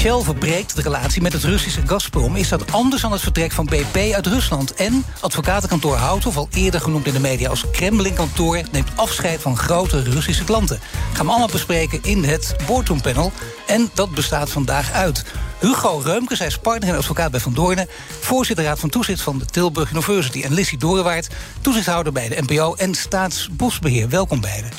Shell verbreekt de relatie met het Russische Gazprom. Is dat anders dan het vertrek van BP uit Rusland? En advocatenkantoor Houthoff, al eerder genoemd in de media als Kremlin-kantoor... neemt afscheid van grote Russische klanten. gaan we allemaal bespreken in het Boardroom Panel. En dat bestaat vandaag uit. Hugo Reumkes, hij is partner en advocaat bij Van Doornen... voorzitter Raad van Toezicht van de Tilburg University... en Lissy Dorenwaard, toezichthouder bij de NPO en Staatsbosbeheer. Welkom beiden.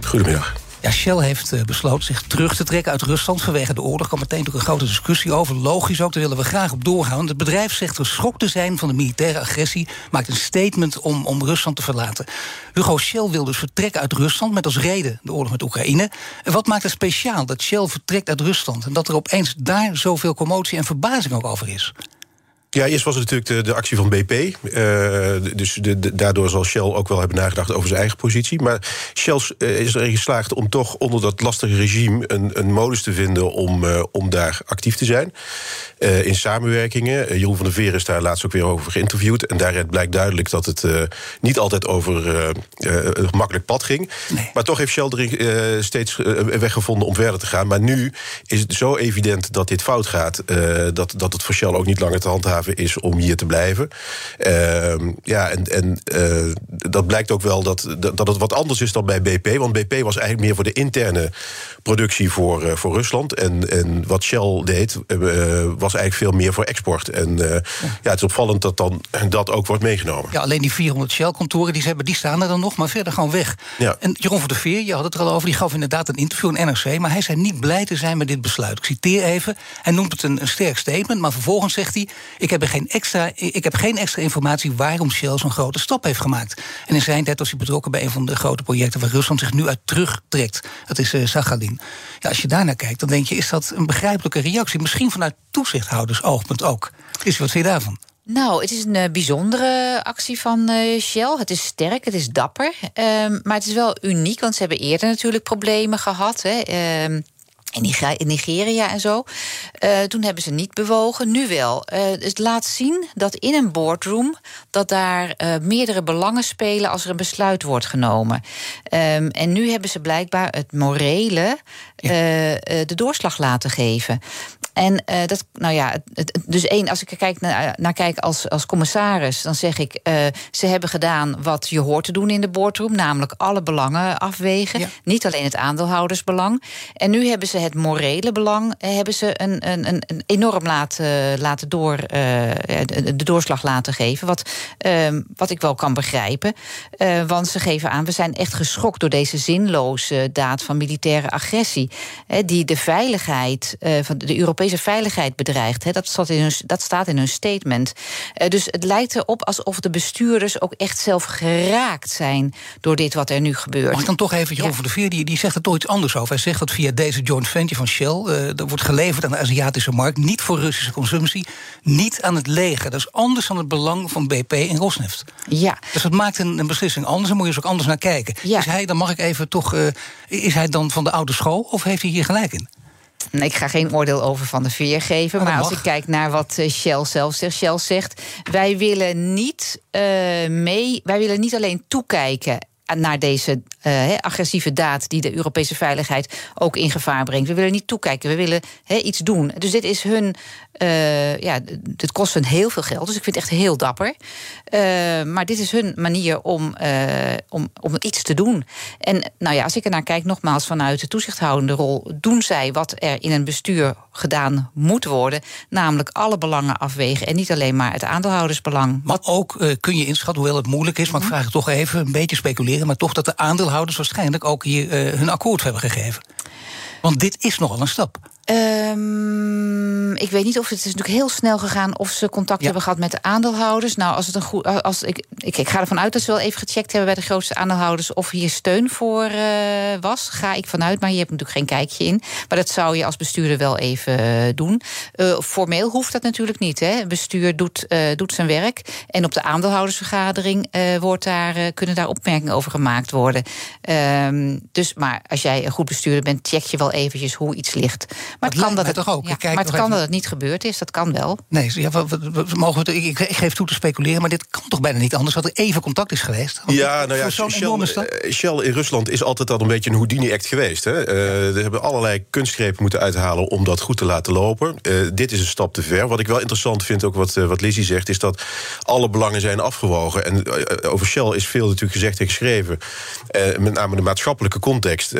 Goedemiddag. Ja, Shell heeft eh, besloten zich terug te trekken uit Rusland vanwege de oorlog. Er kwam meteen ook een grote discussie over. Logisch ook, daar willen we graag op doorgaan. Het bedrijf zegt geschokt te zijn van de militaire agressie, maakt een statement om, om Rusland te verlaten. Hugo Shell wil dus vertrekken uit Rusland met als reden de oorlog met Oekraïne. En wat maakt het speciaal dat Shell vertrekt uit Rusland en dat er opeens daar zoveel commotie en verbazing ook over is? Ja, eerst was het natuurlijk de, de actie van BP. Uh, dus de, daardoor zal Shell ook wel hebben nagedacht over zijn eigen positie. Maar Shell uh, is erin geslaagd om toch onder dat lastige regime een, een modus te vinden om, uh, om daar actief te zijn. in samenwerkingen. Jeroen van der Veer is daar laatst ook weer over geïnterviewd. En daaruit blijkt duidelijk dat het niet altijd over een gemakkelijk pad ging. Nee. Maar toch heeft Shell erin steeds een weg gevonden om verder te gaan. Maar nu is het zo evident dat dit fout gaat, dat, dat het voor Shell ook niet langer te handhaven is om hier te blijven. Uh, ja, en, en uh, dat blijkt ook wel dat, dat het wat anders is dan bij BP. Want BP was eigenlijk meer voor de interne productie voor, uh, voor Rusland. En, en wat Shell deed, uh, was eigenlijk veel meer voor export. En ja. ja. het is opvallend dat dan dat ook wordt meegenomen. Ja, alleen die 400 Shell-kantoren die, ze hebben, die staan er dan nog, maar verder gewoon weg. Ja. En Jeroen van der Veer, je had het er al over, die gaf inderdaad een interview in NRC. Maar hij zei niet blij te zijn met dit besluit. Ik citeer even. Hij noemt het een, een sterk statement, maar vervolgens zegt hij: ik heb, geen extra, ik heb geen extra informatie waarom Shell zo'n grote stap heeft gemaakt. En in zijn tijd was hij betrokken bij een van de grote projecten waar Rusland zich nu uit terugtrekt. Dat is uh. Ja, als je daarnaar kijkt, dan denk je: is dat een begrijpelijke reactie? Misschien vanuit toezichthoudersoogpunt ook. Is wat vind je daarvan? Nou, het is een uh, bijzondere actie van uh, Shell. Het is sterk, het is dapper. Um, maar het is wel uniek, want ze hebben eerder natuurlijk problemen gehad. Hè. Um, in Nigeria en zo. Uh, toen hebben ze niet bewogen, nu wel. Uh, het laat zien dat in een boardroom... dat daar uh, meerdere belangen spelen als er een besluit wordt genomen. Um, en nu hebben ze blijkbaar het morele ja. de doorslag laten geven. En uh, dat, nou ja, dus één, als ik er kijk naar, naar kijk als, als commissaris, dan zeg ik, uh, ze hebben gedaan wat je hoort te doen in de boardroom, namelijk alle belangen afwegen. Ja. Niet alleen het aandeelhoudersbelang. En nu hebben ze het morele belang, uh, hebben ze een, een, een enorm laten, laten door, de, de, doorslag laten geven. Wat, wat ik wel kan begrijpen. want ze geven aan, we zijn echt geschokt door deze zinloze daad van militaire agressie. die de veiligheid van de Europese veiligheid bedreigt. Hè. Dat, staat in hun, dat staat in hun statement. Uh, dus het lijkt erop alsof de bestuurders ook echt zelf geraakt zijn door dit wat er nu gebeurt. Mag ik dan toch even, Jeroen ja. van der Veer, die, die zegt er toch iets anders over. Hij zegt dat via deze joint venture van Shell, uh, dat wordt geleverd aan de Aziatische markt, niet voor Russische consumptie, niet aan het leger. Dat is anders dan het belang van BP en Rosneft. Ja. Dus dat maakt een, een beslissing anders, en moet je dus ook anders naar kijken. Ja. Is hij, dan mag ik even toch, uh, is hij dan van de oude school of heeft hij hier gelijk in? Ik ga geen oordeel over Van de Veer geven. Maar, maar als ik kijk naar wat eh, Shell zelf zegt. Shell zegt, wij willen niet uh, mee... wij willen niet alleen toekijken naar deze uh, agressieve daad die de Europese veiligheid ook in gevaar brengt. We willen niet toekijken, we willen he, iets doen. Dus dit is hun. Uh, ja, dit kost hun heel veel geld, dus ik vind het echt heel dapper. Uh, maar dit is hun manier om, om, om iets te doen. En nou ja, als ik er naar kijk, nogmaals vanuit de toezichthoudende rol, doen zij wat er in een bestuur gedaan moet worden, namelijk alle belangen afwegen en niet alleen maar het aandeelhoudersbelang. Maar ook kun je inschatten, hoewel het moeilijk is, maar ik vraag het toch even een beetje speculeren, maar toch dat de aandeelhouders waarschijnlijk ook hier uh, hun akkoord hebben gegeven. Want dit is nogal een stap. Um, ik weet niet of het is natuurlijk heel snel gegaan of ze contact hebben gehad met de aandeelhouders. Nou, als het een goed, als ik, ik, ik ga ervan uit dat ze wel even gecheckt hebben bij de grootste aandeelhouders of hier steun voor uh, was. Ga ik vanuit, maar je hebt natuurlijk geen kijkje in. Maar dat zou je als bestuurder wel even uh, doen. Uh, formeel hoeft dat natuurlijk niet. Hè. Bestuur doet, doet zijn werk en op de aandeelhoudersvergadering wordt daar, kunnen daar opmerkingen over gemaakt worden. Um, dus, maar als jij een goed bestuurder bent, check je wel eventjes hoe iets ligt. Maar het, kan dat het toch ook. Ja, maar het kan dat het niet gebeurd is. Dat kan wel. Nee, ja, we, we, we, mogen we, ik, ik, geef toe te speculeren, maar dit kan toch bijna niet anders dat er even contact is geweest. Ja, nou ja, Shell, uh, Shell, in Rusland is altijd al een beetje een Houdini-act geweest. Hè. Uh, er hebben allerlei kunstgrepen moeten uithalen om dat goed te laten lopen. Uh, dit is een stap te ver. Wat ik wel interessant vind, ook wat, wat Lizzie zegt, is dat alle belangen zijn afgewogen. En over Shell is veel natuurlijk gezegd en geschreven. met name de maatschappelijke context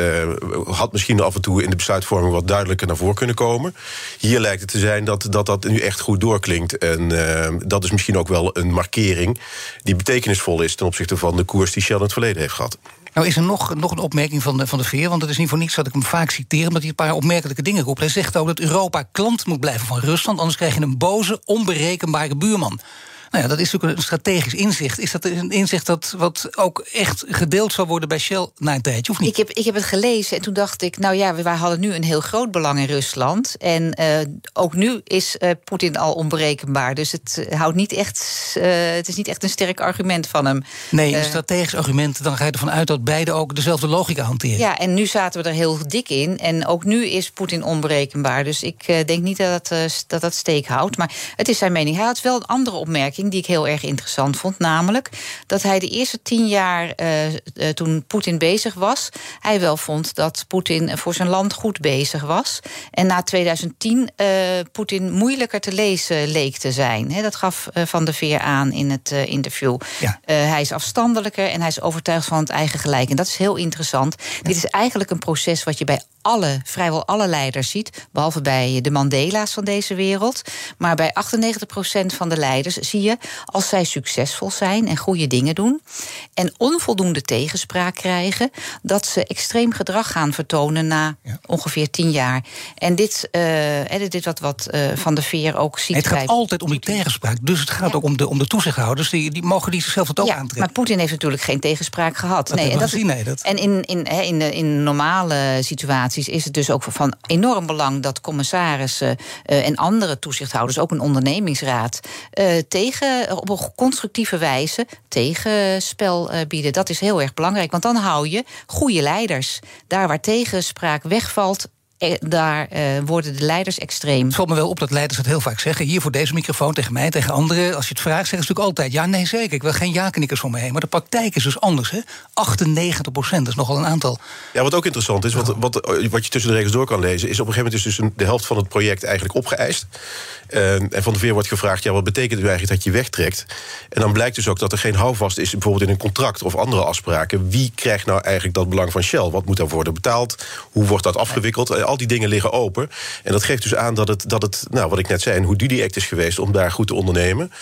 had misschien af en toe in de besluitvorming wat duidelijker naar voren kunnen komen. Hier lijkt het te zijn dat dat, dat nu echt goed doorklinkt. En uh, dat is misschien ook wel een markering die betekenisvol is ten opzichte van de koers die Shell in het verleden heeft gehad. Nou is er nog, nog een opmerking van de, van de Veer, want het is niet voor niets dat ik hem vaak citeer, omdat hij een paar opmerkelijke dingen roept. Hij zegt ook dat Europa klant moet blijven van Rusland, anders krijg je een boze, onberekenbare buurman. Nou ja, dat is natuurlijk een strategisch inzicht. Is dat een inzicht dat wat ook echt gedeeld zal worden bij Shell na een tijdje, of niet? Ik heb, ik heb het gelezen en toen dacht ik, nou ja, we hadden nu een heel groot belang in Rusland. En uh, ook nu is uh, Poetin al onberekenbaar. Dus het houdt niet echt, uh, het is niet echt een sterk argument van hem. Nee, een strategisch argument, dan ga je ervan uit dat beide ook dezelfde logica hanteren. Ja, en nu zaten we er heel dik in. En ook nu is Poetin onberekenbaar. Dus ik denk niet dat dat, dat, dat steek houdt. Maar het is zijn mening. Hij had wel een andere opmerking die ik heel erg interessant vond. Namelijk dat hij de eerste tien jaar uh, toen Poetin bezig was, hij wel vond dat Poetin voor zijn land goed bezig was. En na 2010 uh, Poetin moeilijker te lezen leek te zijn. He, dat gaf Van der Veer aan in het interview. Ja. hij is afstandelijker en hij is overtuigd van het eigen gelijk. En dat is heel interessant. Dit is eigenlijk een proces wat je bij alle, vrijwel alle leiders ziet. Behalve bij de Mandela's van deze wereld. Maar bij 98% van de leiders zie je, als zij succesvol zijn en goede dingen doen. en onvoldoende tegenspraak krijgen. dat ze extreem gedrag gaan vertonen na ongeveer 10 jaar. En dit, uh, dit wat, wat uh, Van de Veer ook ziet. Het gaat altijd om die tegenspraak. Dus het gaat ja. ook om de, om de toezichthouders. Die, die mogen die zichzelf het ook ja, aantrekken. Maar Poetin heeft natuurlijk geen tegenspraak gehad. Dat nee, en, dat, nee, dat... en in, in, in, in, in normale situaties is het dus ook van enorm belang dat commissarissen uh, en andere toezichthouders, ook een ondernemingsraad, uh, tegen, op een constructieve wijze tegenspel uh, bieden. Dat is heel erg belangrijk, want dan hou je goede leiders. Daar waar tegenspraak wegvalt, eh, daar uh, worden de leiders extreem. Het valt me wel op dat leiders het heel vaak zeggen. Hier voor deze microfoon, tegen mij, tegen anderen. Als je het vraagt, zeggen ze natuurlijk altijd... ja, nee, zeker, ik wil geen ja-knikkers voor me heen. Maar de praktijk is dus anders, hè? 98 procent, dat is nogal een aantal. Ja, wat ook interessant is, wat, wat, wat je tussen de regels door kan lezen... is op een gegeven moment is dus een, de helft van het project eigenlijk opgeëist. Uh, en van de Veer wordt gevraagd, ja, wat betekent nu eigenlijk dat je wegtrekt? En dan blijkt dus ook dat er geen houvast is... bijvoorbeeld in een contract of andere afspraken. Wie krijgt nou eigenlijk dat belang van Shell? Wat moet daarvoor worden betaald? Hoe wordt dat afgewikkeld? Al die dingen liggen open. En dat geeft dus aan dat het, dat het nou, wat ik net zei, een Houdini-act is geweest om daar goed te ondernemen.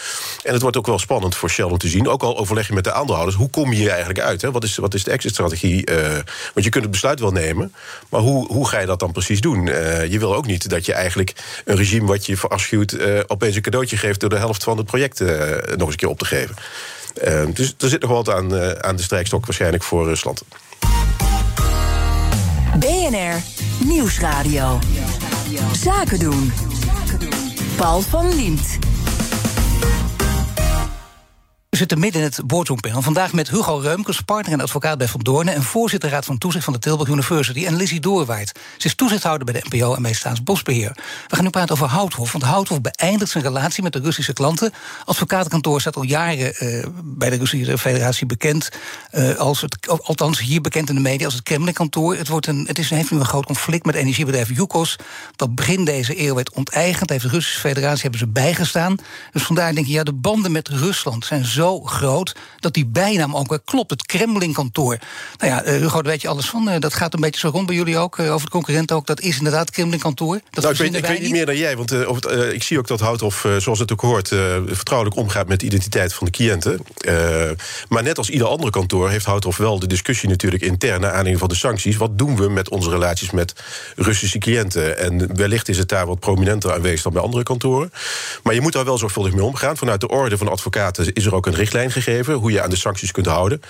En het wordt ook wel spannend voor Shell om te zien. Ook al overleg je met de aandeelhouders, hoe kom je hier eigenlijk uit? Hè? Wat, is, wat is de exit-strategie? Uh, want je kunt het besluit wel nemen, maar hoe, hoe ga je dat dan precies doen? Uh, je wil ook niet dat je eigenlijk een regime wat je verafschuwt, uh, opeens een cadeautje geeft door de helft van het project nog eens een keer op te geven. dus er zit nog wat aan, aan de strijkstok waarschijnlijk voor Rusland. BNR Nieuwsradio. Zaken doen. Paul van Liemt. We zitten midden in het boardroompanel. Vandaag met Hugo Reumkes, partner en advocaat bij Van Doornen... en voorzitter Raad van Toezicht van de Tilburg University... en Lizzie Doorwaard. Ze is toezichthouder bij de NPO en bij Staatsbosbeheer. We gaan nu praten over Houthof. Want Houthof beëindigt zijn relatie met de Russische klanten. Advocatenkantoor staat al jaren uh, bij de Russische Federatie bekend... Uh, als het, althans hier bekend in de media als het Kremlin-kantoor. Het, wordt een, het is, heeft nu een groot conflict met energiebedrijf Yukos... dat begin deze eeuw werd onteigend. Heeft de Russische Federatie hebben ze bijgestaan. Dus vandaar denk ik, ja, de banden met Rusland zijn zo zo groot dat die bijnaam ook wel klopt. Het Kremlin-kantoor. Nou ja, uh, Hugo, daar weet je alles van. Uh, dat gaat een beetje zo rond bij jullie ook, uh, over de concurrent ook. Dat is inderdaad Kremlin-kantoor. Nou, ik weet, ik weet niet meer dan jij, want ik zie ook dat Houthof, zoals het ook hoort, vertrouwelijk omgaat met de identiteit van de cliënten. maar net als ieder andere kantoor heeft Houthof wel de discussie natuurlijk intern naar aanleiding van de sancties. Wat doen we met onze relaties met Russische cliënten? En wellicht is het daar wat prominenter aanwezig dan bij andere kantoren. Maar je moet daar wel zorgvuldig mee omgaan. Vanuit de orde van advocaten is er ook een richtlijn gegeven hoe je aan de sancties kunt houden.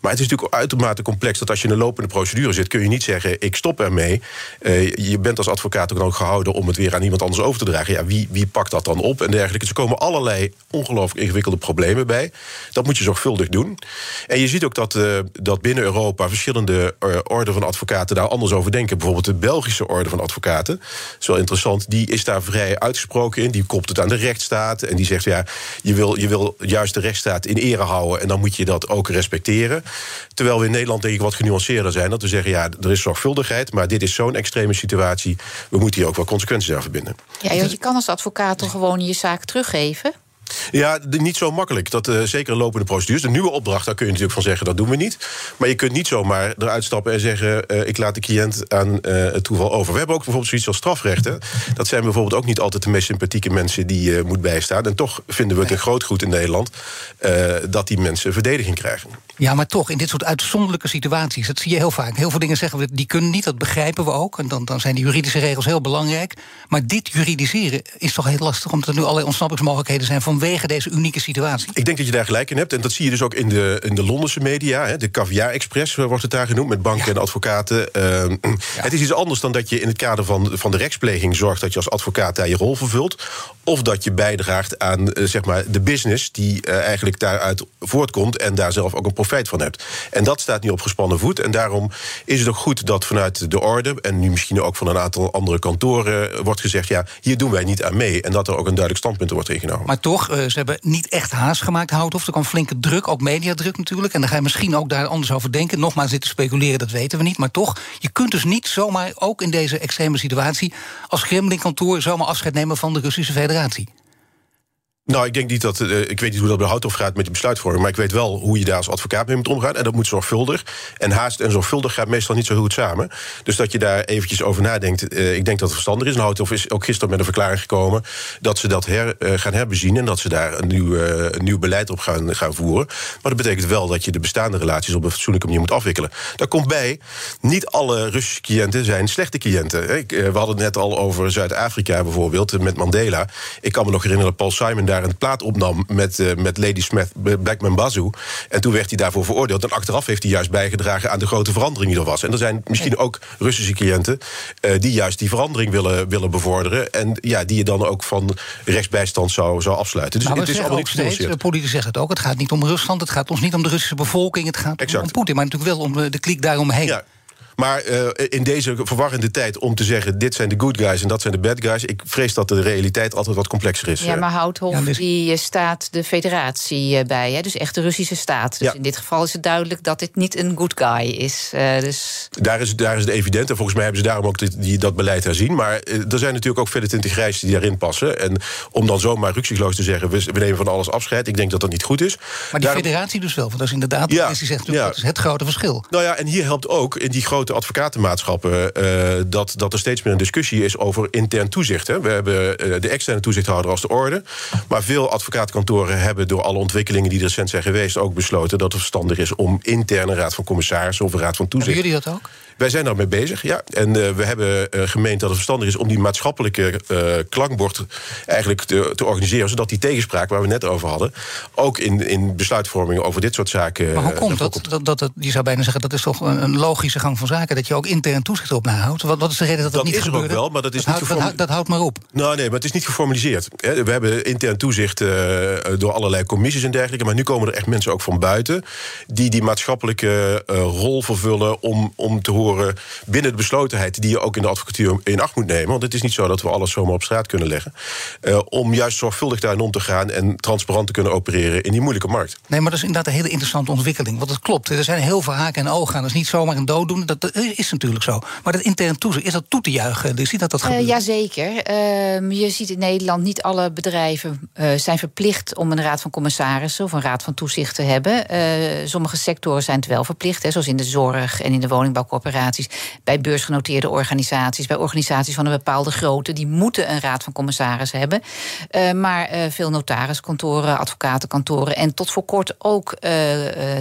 Maar het is natuurlijk uitermate complex dat als je in een lopende procedure zit, kun je niet zeggen: ik stop ermee. Uh, je bent als advocaat ook, ook gehouden om het weer aan iemand anders over te dragen. Ja, wie, wie pakt dat dan op en dergelijke? Dus er komen allerlei ongelooflijk ingewikkelde problemen bij. Dat moet je zorgvuldig doen. En je ziet ook dat, uh, dat binnen Europa verschillende uh, orden van advocaten daar anders over denken. Bijvoorbeeld de Belgische orde van advocaten. Dat is wel interessant. Die is daar vrij uitgesproken in. Die kopt het aan de rechtsstaat. En die zegt: ja, je wil, je wil juist de rechtsstaat in ere houden. En dan moet je dat ook respecteren. Terwijl we in Nederland denk ik wat genuanceerder zijn. Dat we zeggen: ja, er is zorgvuldigheid. Maar dit is zo'n extreme situatie. We moeten hier ook wel consequenties aan verbinden. Ja, je kan als advocaat toch gewoon je zaak teruggeven? Ja, niet zo makkelijk. Dat, uh, zeker lopende procedures. De nieuwe opdracht, daar kun je natuurlijk van zeggen... dat doen we niet. Maar je kunt niet zomaar eruit stappen en zeggen... Uh, ik laat de cliënt aan uh, het toeval over. We hebben ook bijvoorbeeld zoiets als strafrechten. Dat zijn bijvoorbeeld ook niet altijd de meest sympathieke mensen... die je moet bijstaan. En toch vinden we het een groot goed in Nederland... dat die mensen verdediging krijgen. Ja, maar toch, in dit soort uitzonderlijke situaties... dat zie je heel vaak. Heel veel dingen zeggen we, die kunnen niet, dat begrijpen we ook. En dan, dan zijn die juridische regels heel belangrijk. Maar dit juridiseren is toch heel lastig... omdat er nu allerlei ontsnappingsmogelijkheden zijn... vanwege deze unieke situatie. Ik denk dat je daar gelijk in hebt. En dat zie je dus ook in de, in de Londense media. Hè. De Caviar Express wordt het daar genoemd... met banken en advocaten. Uh, Het is iets anders dan dat je in het kader van, van de rechtspleging... zorgt dat je als advocaat daar je rol vervult. Of dat je bijdraagt aan uh, zeg maar de business... die uh, eigenlijk daaruit voortkomt... en daar zelf ook een profijt van hebt. En dat staat niet op gespannen voet. En daarom is het ook goed dat vanuit de orde... en nu misschien ook van een aantal andere kantoren wordt gezegd... ja, hier doen wij niet aan mee. En dat er ook een duidelijk standpunt wordt ingenomen. Maar toch, uh, ze hebben niet echt haast gemaakt, Houthof. Er kwam flinke druk, ook mediadruk natuurlijk. En dan ga je misschien ook daar anders over denken. Nogmaals, zitten speculeren, dat weten we niet. Maar toch, je kunt dus niet zomaar, ook in deze extreme situatie... als Kremlin-kantoor zomaar afscheid nemen van de Russische federatie. Nou, ik denk niet dat. Uh, ik weet niet hoe dat bij Houthof gaat met de besluitvorming. Maar ik weet wel hoe je daar als advocaat mee moet omgaan. En dat moet zorgvuldig. En haast en zorgvuldig gaat meestal niet zo goed samen. Dus dat je daar eventjes over nadenkt. Uh, ik denk dat het verstandig is. En Houthof is ook gisteren met een verklaring gekomen. dat ze dat her, uh, gaan herbezien. En dat ze daar een nieuw, nieuw beleid op gaan, gaan voeren. Maar dat betekent wel dat je de bestaande relaties op een fatsoenlijke manier moet afwikkelen. Daar komt bij. Niet alle Russische cliënten zijn slechte cliënten. We hadden het net al over Zuid-Afrika bijvoorbeeld. Met Mandela. Ik kan me nog herinneren, Paul Simon daar een plaat opnam met, uh, met Lady Smith, Blackman Bazoo. En toen werd hij daarvoor veroordeeld. En achteraf heeft hij juist bijgedragen aan de grote verandering die er was. En er zijn misschien ook Russische cliënten uh, die juist die verandering willen, willen bevorderen. En ja, die je dan ook van rechtsbijstand zou, zou afsluiten. Dus maar het is allemaal niet steeds, Politici zeggen het ook. Het gaat niet om Rusland, het gaat ons niet om de Russische bevolking. Het gaat exact. om Poetin, maar natuurlijk wel om de kliek daaromheen. Ja. Maar uh, in deze verwarrende tijd om te zeggen... dit zijn de good guys en dat zijn de bad guys... ik vrees dat de realiteit altijd wat complexer is. Ja, maar Houthof ja, dus... die staat de federatie bij, hè? dus echt de Russische staat. Dus ja. in dit geval is het duidelijk dat dit niet een good guy is. Uh, dus... daar, is daar is het evident en volgens mij hebben ze daarom ook die, die dat beleid herzien. Maar uh, er zijn natuurlijk ook verder integrijs die daarin passen. En om dan zomaar ruksigloos te zeggen... We, we, nemen van alles afscheid, ik denk dat dat niet goed is. Maar die daarom... federatie dus wel, want dat is inderdaad... Ja, die zegt, ja. dat is het grote verschil. Nou ja, en hier helpt ook in die grote advocatenmaatschappen uh, dat, dat er steeds meer een discussie is over intern toezicht. Hè. We hebben uh, de externe toezichthouder als de orde. Maar veel advocaatkantoren hebben door alle ontwikkelingen die recent zijn geweest ook besloten dat het verstandig is om interne raad van commissarissen of raad van toezicht. Jullie dat ook? Wij zijn daarmee bezig, ja. En uh, we hebben uh, gemeend dat het verstandig is om die maatschappelijke uh, klankbord eigenlijk te, te, organiseren. Zodat die tegenspraak waar we net over hadden, ook in, in besluitvorming over dit soort zaken. Maar hoe komt dat? dat, dat, dat je zou bijna zeggen dat is toch een, een, logische gang van zaken. Dat je ook intern toezicht op nahoudt. Wat, wat is de reden dat dat, dat niet is gebeurt? er ook wel, maar dat is dat niet houdt, dat, dat, houdt maar op. Nou nee, maar het is niet geformaliseerd. We hebben intern toezicht door allerlei commissies en dergelijke. Maar nu komen er echt mensen ook van buiten. die die maatschappelijke rol vervullen om, om te horen horen binnen de beslotenheid die je ook in de advocatuur in acht moet nemen. Want het is niet zo dat we alles zomaar op straat kunnen leggen. Uh, om juist zorgvuldig daarin om te gaan en transparant te kunnen opereren in die moeilijke markt. Nee, maar dat is inderdaad een hele interessante ontwikkeling. Want het klopt. Er zijn heel veel haken en ogen aan. Dat is niet zomaar een dood Dat is natuurlijk zo. Maar dat intern toezicht, is dat toe te juichen? Je ziet dat dat uh, gebeurt? Jazeker. Uh, je ziet in Nederland niet alle bedrijven uh, zijn verplicht om een raad van commissarissen of een raad van toezicht te hebben. sommige sectoren zijn het wel verplicht, hè, zoals in de zorg en in de woningbouwcorporaties. Bij beursgenoteerde organisaties, bij organisaties van een bepaalde grootte, die moeten een raad van commissarissen hebben. maar veel notariskantoren, advocatenkantoren en tot voor kort ook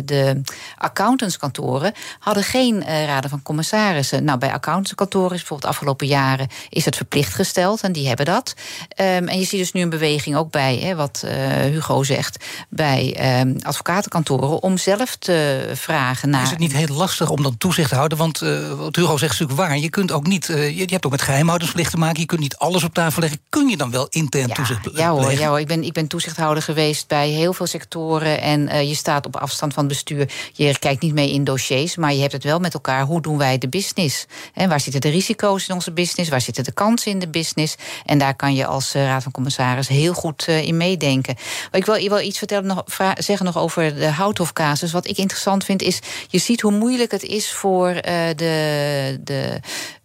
de accountantskantoren hadden geen raden van commissarissen. Nou, bij accountantskantoren is bijvoorbeeld afgelopen jaren is het verplicht gesteld en die hebben dat. Um, en je ziet dus nu een beweging ook bij, hè, wat Hugo zegt, bij um, advocatenkantoren om zelf te vragen naar. Is het niet heel lastig om dan toezicht te houden? Want uh, wat Hugo zegt is natuurlijk waar. Je kunt ook niet, uh, je, je, hebt ook met geheimhoudingsplicht te maken. Je kunt niet alles op tafel leggen. Kun je dan wel intern ja, toezicht ja hoor, ja hoor, ik ben, ik ben toezichthouder geweest bij heel veel sectoren. En je staat op afstand van het bestuur. Je kijkt niet mee in dossiers, maar je hebt het wel met elkaar. Hoe doen wij de business? En waar zitten de risico's in onze business? Waar zitten de kansen in de business? En daar kan je als Raad van Commissaris heel goed in meedenken. Maar ik wil, ik wil iets vertellen, nog, zeggen nog over de Houthof-casus. Wat ik interessant vind is, je ziet hoe moeilijk het is voor de, de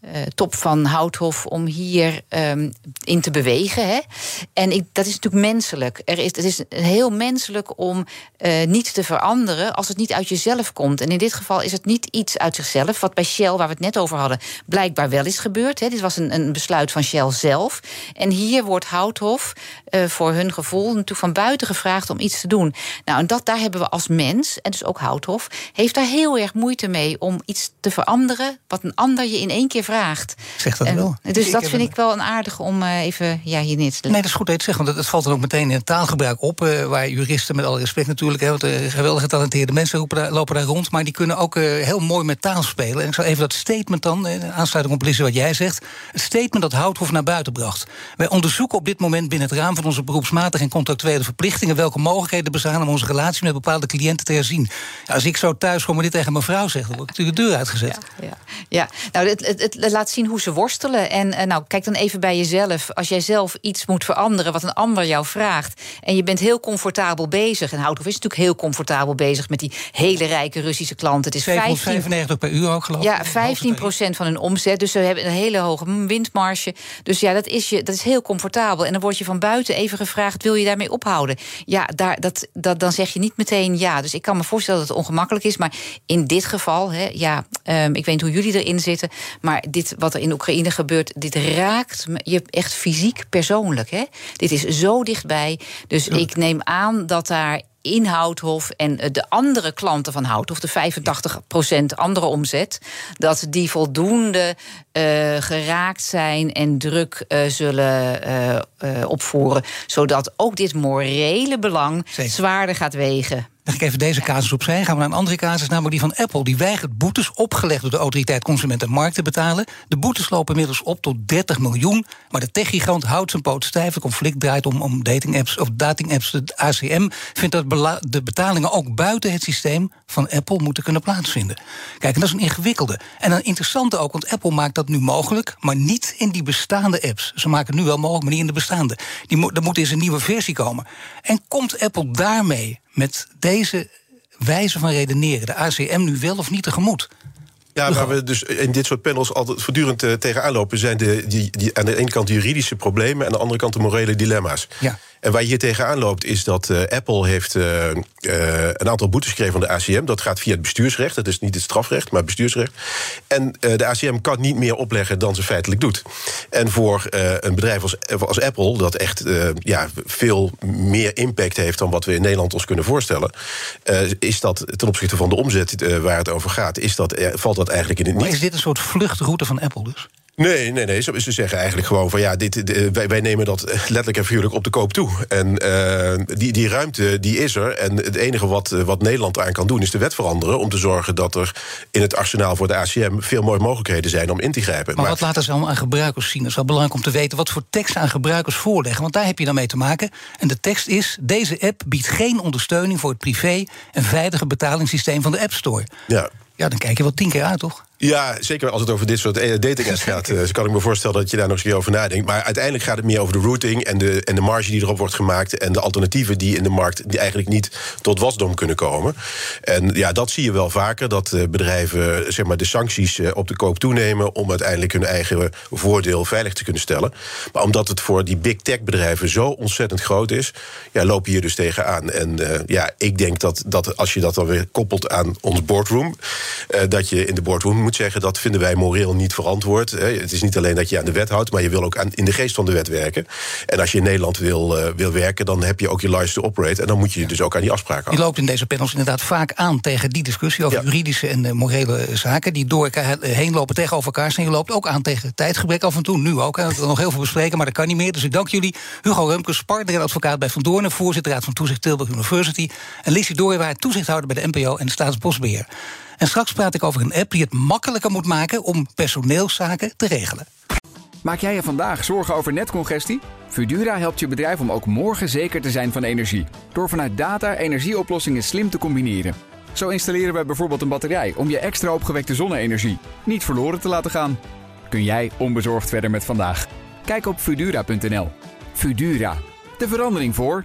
uh, top van Houthof om hier um, in te bewegen. Hè? En ik, dat is natuurlijk menselijk. Er is, het is heel menselijk om uh, niet te veranderen als het niet uit jezelf komt. En in dit geval is het niet iets uit zichzelf, wat bij Shell, waar we het net over hadden, blijkbaar wel is gebeurd. Hè? Dit was een, een besluit van Shell zelf. En hier wordt Houthof uh, voor hun gevoel natuurlijk van buiten gevraagd om iets te doen. Nou, en dat daar hebben we als mens, en dus ook Houthof, heeft daar heel erg moeite mee om iets te veranderen wat een ander je in één keer vraagt. Zeg dat en, wel. Dus ik dat vind ik wel een aardig om uh, even ja, hier neer te leggen. Nee, dat is goed dat je het zegt, want het valt dan ook meteen in het taalgebruik op. Uh, waar juristen, met alle respect natuurlijk, hè, want, uh, geweldig getalenteerde mensen lopen daar, lopen daar rond. Maar die kunnen ook heel mooi met taal spelen. En ik zal even dat statement dan, aansluiting op wat jij zegt. Het statement dat Houthof naar buiten bracht. Wij onderzoeken op dit moment binnen het raam van onze beroepsmatige en contractuele verplichtingen welke mogelijkheden bestaan om onze relatie met bepaalde cliënten te herzien. Ja, als ik zo thuis kom en dit tegen mijn vrouw zeg, dan word ik natuurlijk de deur uitgezet. Ja, ja. nou, het, het, het, laat zien hoe ze worstelen. En uh, nou, kijk dan even bij jezelf. Als jij zelf iets moet veranderen wat een ander jou vraagt. en je bent heel comfortabel bezig. en Houthof is natuurlijk heel comfortabel bezig met die hele rijke Russische klanten. Het is 795 per uur ook, geloof ik. Ja, 15 procent van hun omzet. Dus ze hebben een hele hoge windmarge. Dus ja, dat is, je, dat is heel comfortabel. En dan word je van buiten even gevraagd: wil je daarmee ophouden? Ja, daar, dat, dat, dan zeg je niet meteen ja. Dus ik kan me voorstellen dat het ongemakkelijk is. Maar in dit geval, hè, ja, um, ik weet niet hoe jullie erin zitten. Maar dit wat er in Oekraïne gebeurt, dit raakt je echt fysiek persoonlijk. Hè? Dit is zo dichtbij. Dus ja. ik neem aan dat daar in Houthof en de andere klanten van Houthof, de 85% andere omzet, dat die voldoende uh, geraakt zijn en druk uh, zullen uh, opvoeren, zodat ook dit morele belang Zeker. zwaarder gaat wegen. Leg ik even deze casus opzij. Gaan we naar een andere casus, namelijk die van Apple. Die weigert boetes opgelegd door de autoriteit Consument en Markt te betalen. De boetes lopen inmiddels op tot 30 miljoen. Maar de techgigant houdt zijn poot stijf. Het conflict draait om, om datingapps of datingapps. De ACM vindt dat de betalingen ook buiten het systeem van Apple moeten kunnen plaatsvinden. Kijk, en dat is een ingewikkelde. En een interessante ook, want Apple maakt dat nu mogelijk, maar niet in die bestaande apps. Ze maken het nu wel mogelijk, maar niet in de bestaande. Die, er moet eens een nieuwe versie komen. En komt Apple daarmee met deze wijze van redeneren de ACM nu wel of niet tegemoet? Ja, waar we dus in dit soort panels altijd voortdurend uh, tegenaan lopen, zijn de, die, die, aan de ene kant de juridische problemen en aan de andere kant de morele dilemma's. Ja. En waar je hier tegenaan loopt, is dat uh, Apple heeft uh, uh, een aantal boetes gekregen van de ACM. Dat gaat via het bestuursrecht. Dat is niet het strafrecht, maar het bestuursrecht. En de ACM kan niet meer opleggen dan ze feitelijk doet. En voor een bedrijf als, als Apple, dat echt ja, veel meer impact heeft dan wat we in Nederland ons kunnen voorstellen, is dat ten opzichte van de omzet waar het over gaat, is dat, valt dat eigenlijk in het niet. Maar is dit een soort vluchtroute van Apple dus? Nee, nee, nee. Ze, ze zeggen eigenlijk gewoon van ja, dit, de, wij, wij, nemen dat letterlijk en figuurlijk op de koop toe. En uh, die, die ruimte die is er. En het enige wat, wat Nederland aan kan doen is de wet veranderen. Om te zorgen dat er in het arsenaal voor de ACM veel mooie mogelijkheden zijn om in te grijpen. Maar, maar wat laten ze allemaal aan gebruikers zien? Dat is wel belangrijk om te weten wat voor teksten aan gebruikers voorleggen. Want daar heb je dan mee te maken. En de tekst is: deze app biedt geen ondersteuning voor het privé en veilige betalingssysteem van de App Store. Ja. Ja, dan kijk je wel tien keer uit, toch? Ja, zeker als het over dit soort eh, dating apps gaat. Dus kan ik me voorstellen dat je daar nog eens keer over nadenkt. Maar uiteindelijk gaat het meer over de routing en de, en de marge die erop wordt gemaakt. En de alternatieven die in de markt die eigenlijk niet tot wasdom kunnen komen. En ja, dat zie je wel vaker. Dat eh, bedrijven zeg maar, de sancties op de koop toenemen. om uiteindelijk hun eigen voordeel veilig te kunnen stellen. Maar omdat het voor die big tech bedrijven zo ontzettend groot is. Ja, loop je hier dus tegenaan. En uh, ja, ik denk dat, dat als je dat dan weer koppelt aan ons boardroom. Uh, dat je in de boardroom moet zeggen dat vinden wij moreel niet verantwoord. Het is niet alleen dat je aan de wet houdt, maar je wil ook aan, in de geest van de wet werken. En als je in Nederland wil, uh, wil werken, dan heb je ook je license to operate. En dan moet je je dus ook aan die afspraken houden. Je loopt in deze panels inderdaad vaak aan tegen die discussie over juridische en morele zaken. Die door elkaar heen lopen tegenover elkaar. En je loopt ook aan tegen tijdgebrek af en toe. Nu ook. Hè. We nog heel veel bespreken, maar dat kan niet meer. Dus ik dank jullie. Hugo Rumkes, partner en advocaat bij Van Doornen, voorzitter Raad van Toezicht Tilburg University. En Dooyewaard, toezichthouder bij de NPO en Staatsbosbeheer. En straks praat ik over een app die het makkelijker moet maken om personeelszaken te regelen. Maak jij je vandaag zorgen over netcongestie? Fudura helpt je bedrijf om ook morgen zeker te zijn van energie. Door vanuit data energieoplossingen slim te combineren. Zo installeren wij bijvoorbeeld een batterij om je extra opgewekte zonne-energie niet verloren te laten gaan. Kun jij onbezorgd verder met vandaag? Kijk op Fudura.nl. Fudura, de verandering voor.